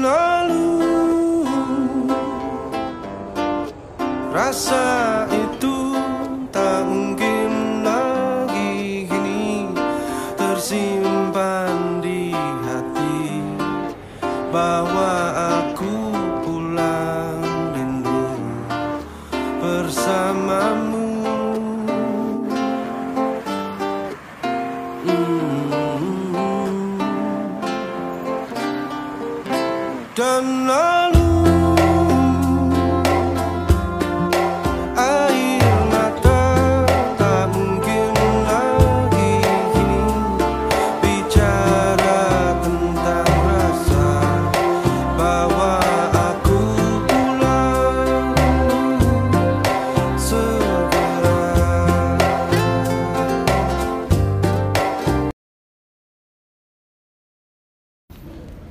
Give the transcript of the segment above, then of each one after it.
lalu. Rasa itu tak mungkin lagi kini tersimpan di hati. Bahwa aku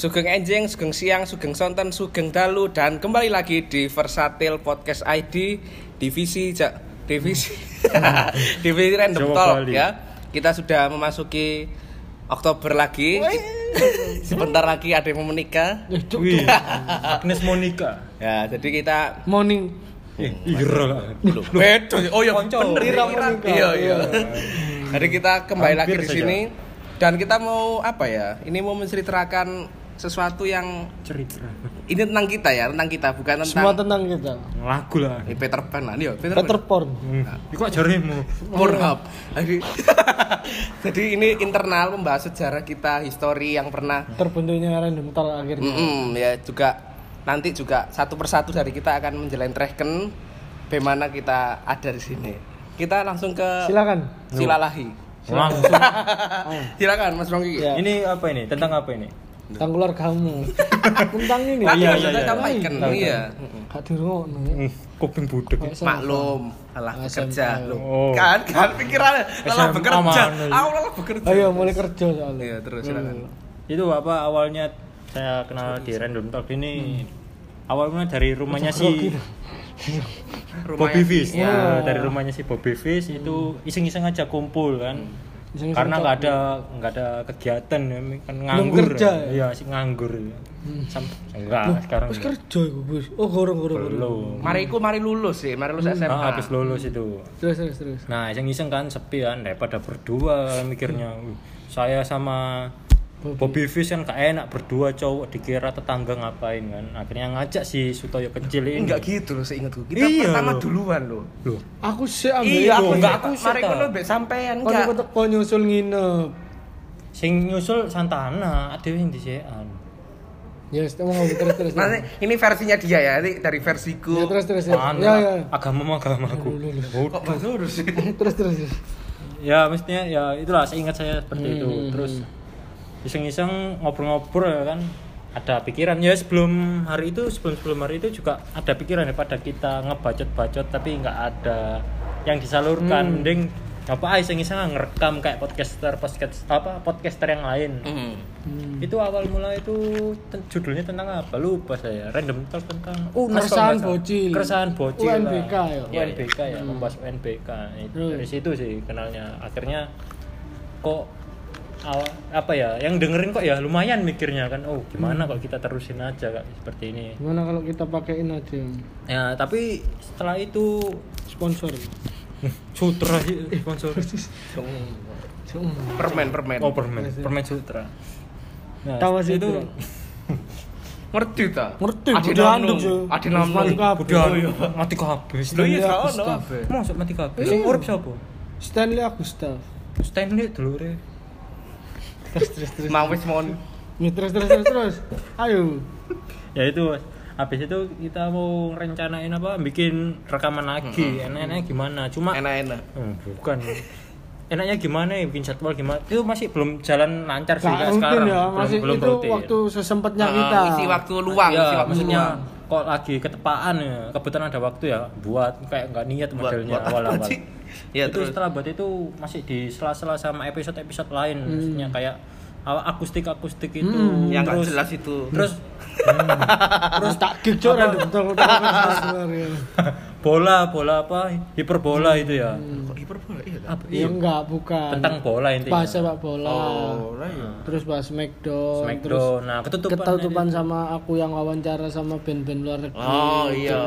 Sugeng Enjing, Sugeng Siang, Sugeng Sonten, Sugeng Dalu dan kembali lagi di Versatil Podcast ID divisi ja, divisi divisi Random Jawa Talk Bali. ya. Kita sudah memasuki Oktober lagi. Sebentar lagi ada yang mau menikah. Wih, Agnes Monica. Ya, jadi kita Morning. Ira lah. Oh ya bener. Ira Ira. menikah. Iya, iya. Jadi kita kembali lagi Hampir di saja. sini dan kita mau apa ya? Ini mau menceritakan sesuatu yang Cerita. ini tentang kita ya, tentang kita bukan tentang Semua tentang kita. Lagu lah. Eh, Peter Pan lah, iya Peter, Peter Pan. Porn. Hmm. Iku kok jaremu. Pornhub. Jadi, jadi ini internal membahas sejarah kita, histori yang pernah. Terbentuknya random talk akhirnya. Mm-mm, ya juga nanti juga satu persatu dari kita akan menjelentrehkan bagaimana kita ada di sini. Kita langsung ke Silakan. Silalahi. Langsung. Silakan Mas Rongki. Ya. Ini apa ini? Tentang apa ini? Tentang kamu. Tentang ini. Tadi Iya, sudah iya, iya. sampaikan, Iya. iya. Gak dirungokno. Hmm, kuping budek. Maklum, alah bekerja. Oh. Kan, kan pikirannya lelah SMA bekerja. mana? Aku lelah bekerja. Ayo mulai kerja soalnya. Iya, terus silakan. Itu apa awalnya saya kenal di Random Talk ini awalnya dari rumahnya si Bobby Fish. Ya. Ya, dari rumahnya si Bobby Fish itu iseng-iseng aja kumpul kan. Iseng-iseng Karena nggak ada nggak ada kegiatan ya, kan nganggur. kerja ya? Iya, si nganggur. Sam enggak sekarang. Wis enggak. kerja iku, Bos. Oh, gorong gorong gorong. Belum. Mari iku mari lulus sih, mari lulus SMA. Nah, habis lulus itu. Terus terus terus. Nah, iseng-iseng kan sepi kan daripada berdua mikirnya. "Wih, Saya sama Bobby Fish kan gak enak berdua cowok dikira tetangga ngapain kan. Akhirnya ngajak si Sutoyo kecil ini. Enggak gitu loh seingatku. Kita Iya, pertama loh. duluan loh. Loh, Aku sih ambil Iya, aku enggak, aku aku sih mari kono mbek sampean enggak. aku teko nyusul nginep. sing nyusul Santana, ada yang disean. Ya, wis mau ngomong terus terus. Nanti ini versinya dia ya, ini dari versiku. Ya terus terus ya. Anu, Ya ya. agama agamaku. Kok bahasa urus sih? Terus terus. terus. ya mestinya ya itulah seingat saya seperti itu Hmm. Iseng-iseng ngobrol-ngobrol ya kan ada pikiran ya sebelum hari itu sebelum sebelum hari itu juga ada pikiran daripada kita ngebacot-bacot tapi nggak ada yang disalurkan Hmm. mending apa ah, iseng-iseng ngerekam kayak podcaster podcast apa podcaster yang lain Hmm. Hmm. itu awal mula itu ten- judulnya tentang apa lupa saya random talk tentang Keresahan nggak salah. bocil. keresahan bocil lah. UNBK ya? UNBK ya membahas UNBK Itu Terus? dari situ sih kenalnya akhirnya kok aw- apa ya yang dengerin kok ya lumayan mikirnya kan oh gimana kalau kita terusin aja kak seperti ini Gimana kalau kita pakein aja ya tapi setelah itu sponsor? sutra sih sponsor Permen, permen. oh permen permen sutra nah Tahu sih itu. Ngerti ta? Ngerti, kudu anduk, Harus Namnung. mati kabeh. iya Stanley Agustaf. kabeh. Masuk mati kabeh. Sing urip sapa? Stanley Agustaf. Stanley dulure. Terus terus terus. Mau wis mon. Nih, terus terus terus terus. Ayo. Ya itu Mas. Habis itu kita mau rencanain apa? Bikin rekaman lagi. Enak-enaknya gimana? Cuma Enak-enak. Hmm, bukan. Enaknya gimana ya bikin jadwal gimana? Itu masih belum jalan lancar sih mungkin sekarang. ya, belum, masih belum itu rutin. waktu sesempatnya Ah, kita. Isi waktu luang, Iya, isi waktu maksudnya luang. Kok lagi ketepaan ya kebetulan ada waktu ya buat kayak nggak niat Buat- modelnya awal-awal? Ya, itu terus? setelah buat itu masih di sela-sela sama episode-episode lain maksudnya kayak akustik akustik itu Hmm. Yang terus jelas itu. terus Terus tak gig cok random bola bola apa hiperbola itu ya Kok hiperbola iya apa Ya enggak, bukan. tentang bola intinya bahas sepak bola. Oh, lah iya. Terus bahas Smackdown, terus Smackdown nah ketutupan ketutupan sama aku yang wawancara sama band-band luar negeri. Oh iya.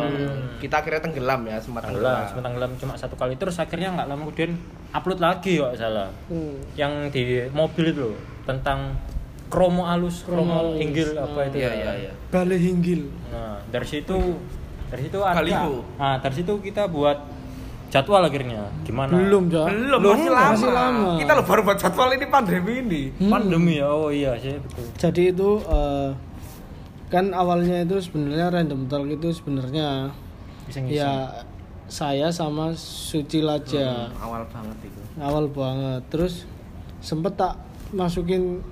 Kita akhirnya tenggelam ya, sempat tenggelam tenggelam. sempat tenggelam cuma satu kali terus akhirnya nggak lama kemudian upload lagi kok salah Hmm. yang di mobil itu loh, tentang kromo alus kromo Kromo alus. hinggil apa itu Iya ya. iya iya. Bale Hinggil. nah dari situ dari situ ada nah dari situ kita buat jadwal akhirnya gimana Belum, Cok. Belum, Belum, masih lama. masih lama. Kita lo baru buat jadwal ini pandemi ini. pandemi ya oh iya sih betul Jadi itu eh, kan awalnya itu sebenarnya random talk itu sebenarnya bisa ya saya sama Suci Laja. Awal banget itu. awal banget terus sempet tak masukin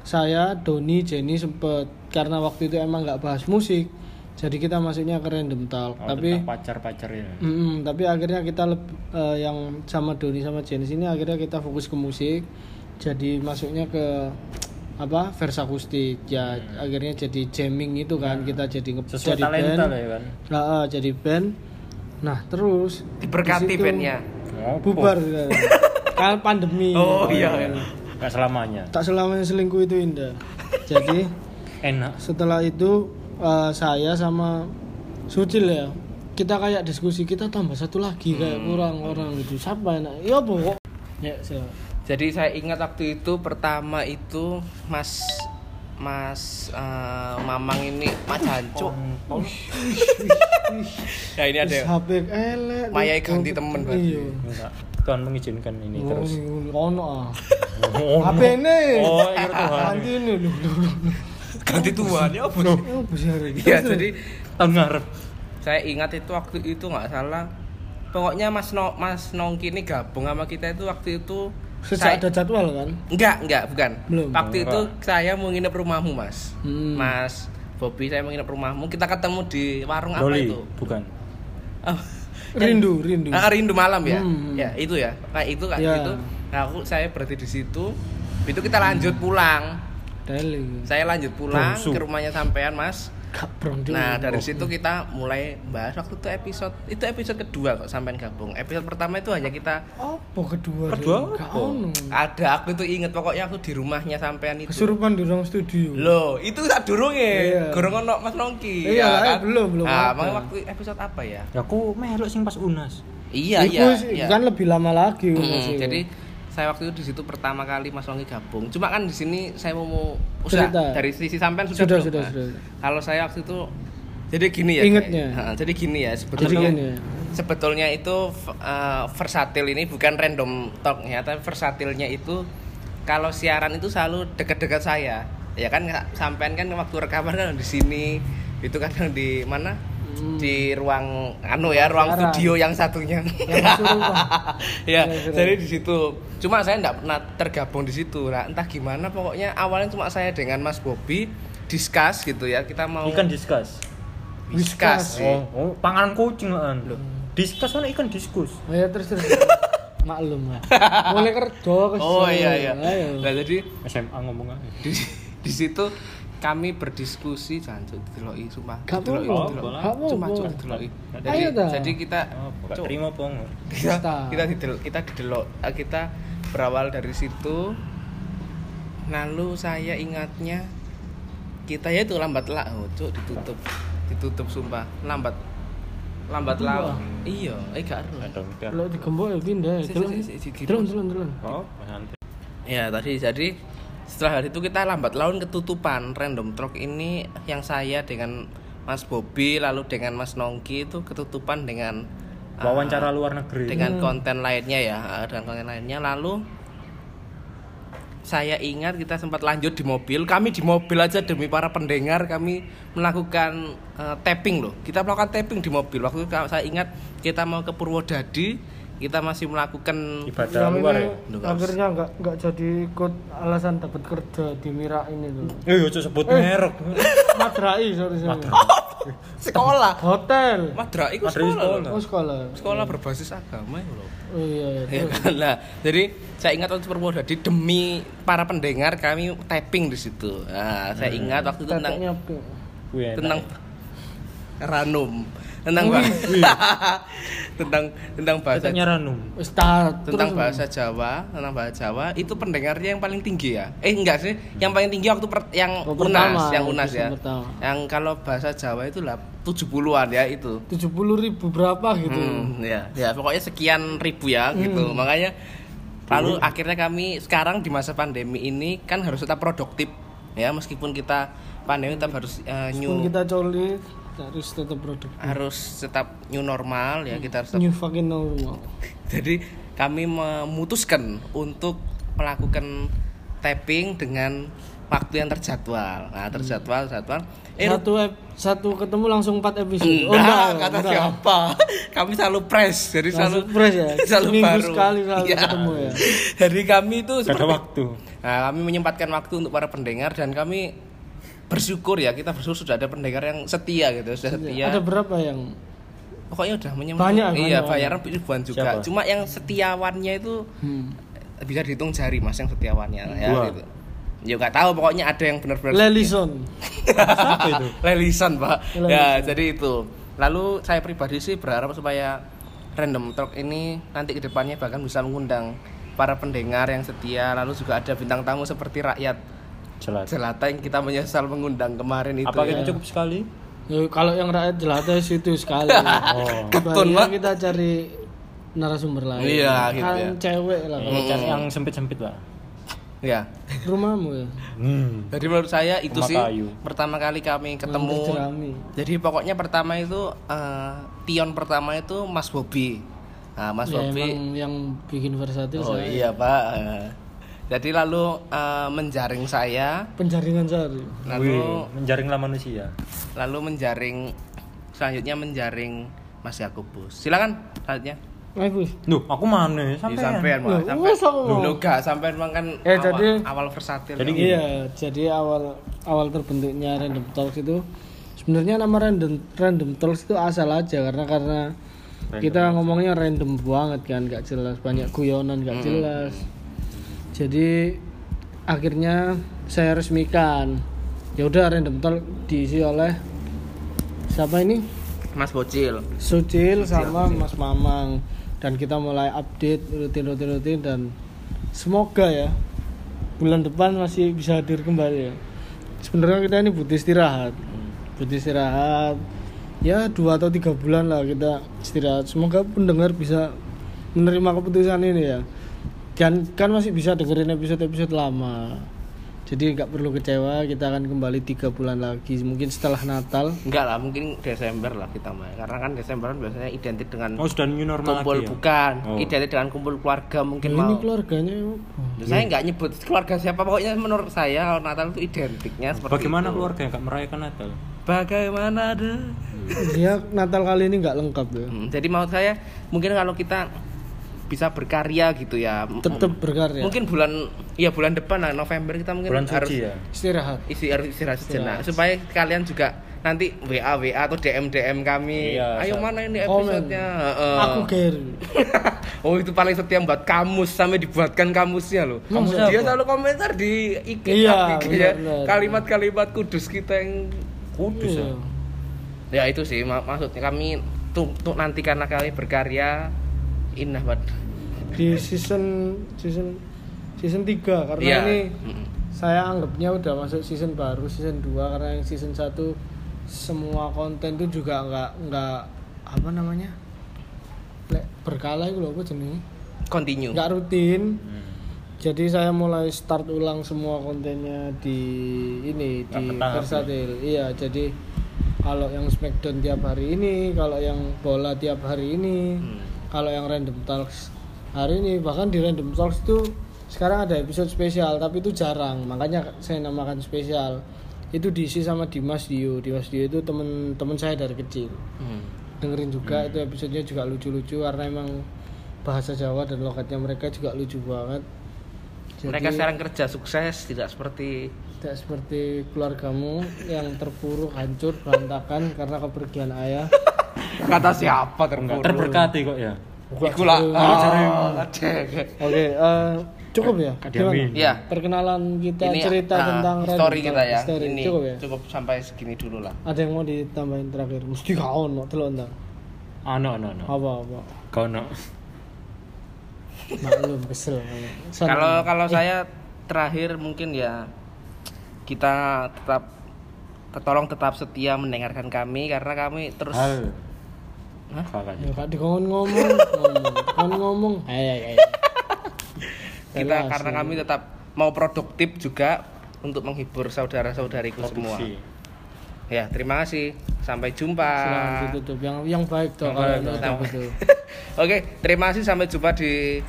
saya Doni Jenny sempet karena waktu itu emang nggak bahas musik jadi kita masuknya ke random talk oh, tapi tentang pacar-pacar ya. Mm-mm, tapi akhirnya kita leb- eh, yang sama Doni sama Jenny ini akhirnya kita fokus ke musik jadi masuknya ke apa versa akustik. Ya akhirnya jadi jamming itu kan kita jadi nge- Hmm. sesuai jadi talenta band. lah ya kan? Nah, eh, jadi band. Nah terus Diberkati di bandnya. Ngopo? bubar kan kan pandemi. Oh, iya, iya. nggak selamanya. Tak selamanya selingkuh itu indah. Jadi enak. setelah itu eh, saya sama Sucil ya kita kayak diskusi kita tambah satu lagi kayak kurang orang gitu. Siapa enak ya pokok ya siapa Jadi saya ingat waktu itu pertama itu Mas Mas eh, Mamang ini Mas Jancuk. Ya ini ada elek Mayai ganti temen berarti. iya enggak. Tuhan mengizinkan ini Oh, terus ono ah. Oh, HP ini. Oh, iya, Tuhan. ganti ini ganti tuan ya apa sih? Oh, ini. Iya, jadi tahun ngarep. Saya ingat itu waktu itu nggak salah. Pokoknya Mas no, Mas Nongki ini gabung sama kita itu waktu itu. Sejak saya- ada jadwal kan? Enggak enggak bukan. Belum. waktu itu saya mau nginep rumahmu mas. Hmm. Mas Bobby saya mau nginep rumahmu. Kita ketemu di warung apa Doli itu? bukan. Oh, rindu rindu. Ah, rindu malam ya? Hmm. ya itu ya. Kayak itu kayak Ya. gitu. Nah, aku saya berarti di situ. Itu kita lanjut pulang Deli saya lanjut pulang Bongsu. ke rumahnya sampean mas Gabrong dulu. Nah dari situ kita mulai bahas waktu itu episode itu episode kedua kok sampean gabung. Episode pertama itu hanya kita apa kedua Kedua apa? ada aku itu inget pokoknya aku di rumahnya sampean itu. kesurupan di ruang studio Loh, itu tak durung Iya. ya. Gorong ono Mas Nongki. Iya, ya eh, belum, belum Nah, waktu episode apa ya? ya aku melok sing pas unas Iya, Iku iya. iya. kan lebih lama lagi Hmm, jadi saya waktu itu di situ pertama kali Mas Nongki gabung. Cuma kan di sini saya mau mau usaha Cerita. dari sisi sampean sudah Sudah, sudah, Mas? sudah. Kalau saya waktu itu jadi gini ya. Ingetnya. kayak- Ha, jadi gini ya jadi sebetulnya. gini ya. sebetulnya itu uh, versatil ini bukan random talk ya tapi versatilnya itu kalau siaran itu selalu dekat-dekat saya ya kan sampean kan waktu rekaman kan di sini itu kadang di mana Hmm. di ruang anu ya ruang Siaran. studio yang satunya Yang kesurupan. ya Iya, keren. jadi di situ cuma saya enggak pernah tergabung di situ nah entah gimana pokoknya awalnya cuma saya dengan Mas Bobby discuss gitu ya kita mau ikan diskus discuss sih. oh, oh panganan kucing kan diskus mana ikan diskus Ayo terus terus. Maklum lah. Mulai kerja ke oh iya iya nah jadi SMA ngomong aja di, di situ kami berdiskusi jangan dideloki sumpah. Gak Dideloki, apa-apa. dideloki. Gak apa-apa. cuma cuma dideloki. Jadi, jadi kita oh, terima pong kita Kita. kita didelok kita didelok. Eh, kita berawal dari situ. Lalu saya ingatnya kita ya itu lambat lah oh, cuk ditutup. Ditutup sumpah. Lambat. Lambat laun iya eh gak ero. ada Lo digembok ya pindah. Delon delon delon. oh Ya tadi jadi setelah hari itu kita lambat laun ketutupan. Random talk ini yang saya dengan Mas Bobby lalu dengan Mas Nongki itu ketutupan dengan uh, wawancara luar negeri. dengan konten lainnya ya uh, dengan konten lainnya. Lalu saya ingat kita sempat lanjut di mobil. Kami di mobil aja demi para pendengar kami melakukan uh, tapping loh. Kita melakukan tapping di mobil. Waktu itu saya ingat kita mau ke Purwodadi kita masih melakukan ibadah Yang luar ini ya akhirnya nggak nggak jadi ikut alasan dapat kerja di Mira ini tuh. eh yo sebut merek Madrai sorry sorry. sekolah Hotel. Madra itu sekolah. sekolah. Oh sekolah. Sekolah berbasis agama ya loh. Oh iya iya. Ya kan? Nah, jadi saya ingat waktu Purwodadi demi para pendengar kami tapping di situ. Nah, saya ingat wakut itu tentang tentang ranum tentang bah- tentang tentang bahasa. Tentang bahasa Jawa tentang bahasa Jawa itu pendengarnya yang paling tinggi ya. Eh enggak sih yang paling tinggi waktu per- yang Oh, unas pertama, yang unas ya. pertama. yang kalau bahasa Jawa itu lah 70-an ya itu. 70 ribu berapa gitu. Hmm, ya, ya pokoknya sekian ribu ya gitu. Makanya lalu akhirnya kami sekarang di masa pandemi ini kan harus tetap produktif ya. Meskipun kita pandemi tetap harus Pun new kita colik harus tetap produk. harus tetap new normal ya kita harus tetap- New fucking normal. jadi kami memutuskan untuk melakukan tapping dengan waktu yang terjadwal. Nah, terjadwal, jadwal. Eh, satu ep- satu ketemu langsung empat episode. Enggak, kata enggak. siapa? Kami selalu press, jadi selalu Langsung fresh ya. selalu Seminggu baru. sekali selalu Iya. ketemu ya. Jadi kami itu Gak ada seperti waktu. Nah, kami menyempatkan waktu untuk para pendengar dan kami bersyukur ya kita bersyukur sudah ada pendengar yang setia gitu, sudah setia. Ada berapa yang Pokoknya udah menyempatkan. Banyak, Iya, banyak. bayaran ribuan juga. Siapa? Cuma yang setiawannya itu hmm. bisa dihitung jari mas yang setiawannya ya Dua. gitu. Ya nggak tahu pokoknya ada yang benar-benar Lelison. Itu? Lelisan pak. Lelisan. Ya jadi itu. Lalu saya pribadi sih berharap supaya Random Talk ini nanti ke depannya bahkan bisa mengundang para pendengar yang setia. Lalu juga ada bintang tamu seperti rakyat Jelas. jelata yang kita menyesal mengundang kemarin itu. Apa ya. itu cukup sekali? Ya, kalau yang rakyat jelata situ sekali. Oh. Ketun, Pak. kita cari narasumber lain. Iya, gitu kan ya. cewek lah. Eh, cari yang sempit-sempit lah. Ya. Rumahmu ya. Hmm. Jadi menurut saya itu Rumah sih kayu. pertama kali kami ketemu. Jadi pokoknya pertama itu eh, Tion pertama itu Mas Bobi. Nah, Mas Ya, Bobi yang bikin versatil Oh saya. iya pak. Eh, Jadi lalu eh, menjaring saya, Penjaringan sehari. lalu Wih, menjaringlah manusia. lalu menjaring selanjutnya menjaring Mas Yakubus. Silakan selanjutnya. Duh, aku mana? Sampai. sampean. Sampai? Loh, enggak, sampean emang kan Eh, awal, jadi- awal versatil. Jadi ya. Iya, jadi awal awal terbentuknya Random Talks itu sebenarnya nama Random Random Talks itu asal aja karena karena kita ngomongnya random banget kan, nggak jelas, banyak guyonan nggak jelas. Jadi akhirnya saya resmikan. Ya udah Random Talk diisi oleh siapa ini? Mas Bocil. Sucil sama Mas Mamang dan kita mulai update rutin-rutin-rutin dan semoga ya bulan depan masih bisa hadir kembali ya. Sebenarnya kita ini butuh istirahat, butuh istirahat ya dua atau tiga bulan lah kita istirahat. Semoga pendengar bisa menerima keputusan ini ya. Dan kan masih bisa dengerin episode-episode lama. Jadi nggak perlu kecewa, kita akan kembali tiga bulan lagi, mungkin setelah Natal. Enggak lah, mungkin Desember lah kita mah. Karena kan Desember kan biasanya identik dengan Oh, sudah new normal kumpul lagi ya? bukan, Oh. identik dengan kumpul keluarga mungkin Nah, ini mau. keluarganya apa? Saya nggak nyebut keluarga siapa, pokoknya menurut saya kalau Natal itu identiknya seperti Bagaimana itu. keluarga yang gak merayakan Natal? Bagaimana ada? Dia Natal kali ini nggak lengkap ya. Hmm, jadi maksud saya mungkin kalau kita bisa berkarya gitu ya. Tetap berkarya. Mungkin bulan ya bulan depan lah November kita mungkin Bulan harus suci ya? Istirahat. isi harus istirahat sejenak supaya kalian juga nanti WA WA atau DM DM kami. Iya, Ayo mana ini episodenya? Heeh. Aku Gary. oh itu paling setia buat kamus sampai dibuatkan kamusnya loh. Kamus Dia apa? selalu komentar di IG, Iya, IG ya. kalimat-kalimat kudus kita yang Kudus ya? Iya. ya itu sih mak- maksudnya kami tuh, tuh nanti karena kami berkarya indah banget. Di season season season 3 karena Iya. ini Mm. saya anggapnya udah masuk season baru season 2 karena yang season 1 semua konten itu juga nggak nggak apa namanya? Lek berkala itu loh apa jenenge? Continue. Nggak rutin. Hmm. Jadi saya mulai start ulang semua kontennya di ini Nggak di Versatil. Iya, jadi kalau yang Smackdown tiap hari ini, kalau yang bola tiap hari ini, Hmm. Kalau yang Random Talks hari ini, bahkan di Random Talks itu sekarang ada episode spesial, tapi itu jarang. Makanya saya namakan spesial. Itu diisi sama Dimas Dio. Dimas Dio itu temen-temen saya dari kecil. Hmm. Dengerin juga itu episodenya juga lucu-lucu karena emang bahasa Jawa dan logatnya mereka juga lucu banget. Jadi- Mereka sekarang kerja sukses tidak seperti tidak seperti keluargamu yang terpuruk, hancur, berantakan karena kepergian ayah. kata siapa Enggak terpuruk. terberkati kok ya? Iku lah. Oke, Ah, cek. eh, Cukup ya? Gimana? Iya. Perkenalan kita Ini cerita ah, tentang story kita ya. story. Ini Cukup ya? cukup sampai segini dulu lah. Ada yang mau ditambahin terakhir? Mesti kau no, telur entah. Ah, no, no, no. Apa apa? Kau no. Maklum kesel. Kalau kalau saya terakhir mungkin ya kita tetap tolong tetap setia mendengarkan kami karena kami terus Hal. Hah? Kakak. Ya, Kak dikon ngomong, ngomong, kon ngomong. Ayo, ayo, ayo. kita Jelas, karena kami tetap mau produktif juga untuk menghibur saudara-saudariku semua. Ya, terima kasih. Sampai jumpa. Silakan ditutup yang yang baik toh Yang kalau itu. Oke, terima kasih sampai jumpa di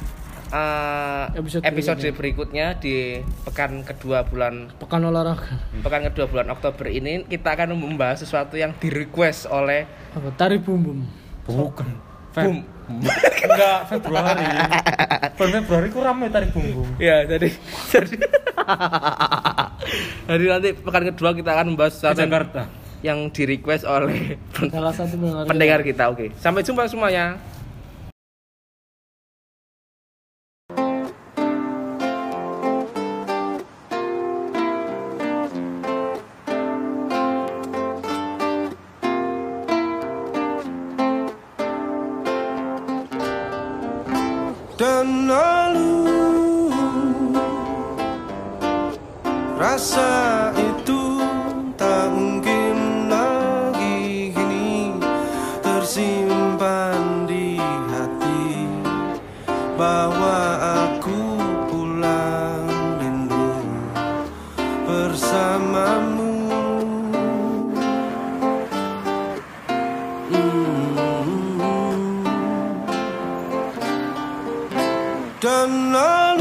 uh, Episode episode, berikutnya. di pekan kedua bulan Pekan olahraga. pekan kedua bulan Oktober ini kita akan membahas sesuatu yang di request oleh Apa? Tari bum bum. Bukan. Bum. Enggak, Februari. Bulan Februari ku rame tarik bumbung. Ya, jadi jadi jadi nanti pekan kedua kita akan membahas yang, Jakarta. yang di request oleh Salah satu pendengar. pendengar kita. Oke, sampai jumpa semuanya. Dan lalu rasa done.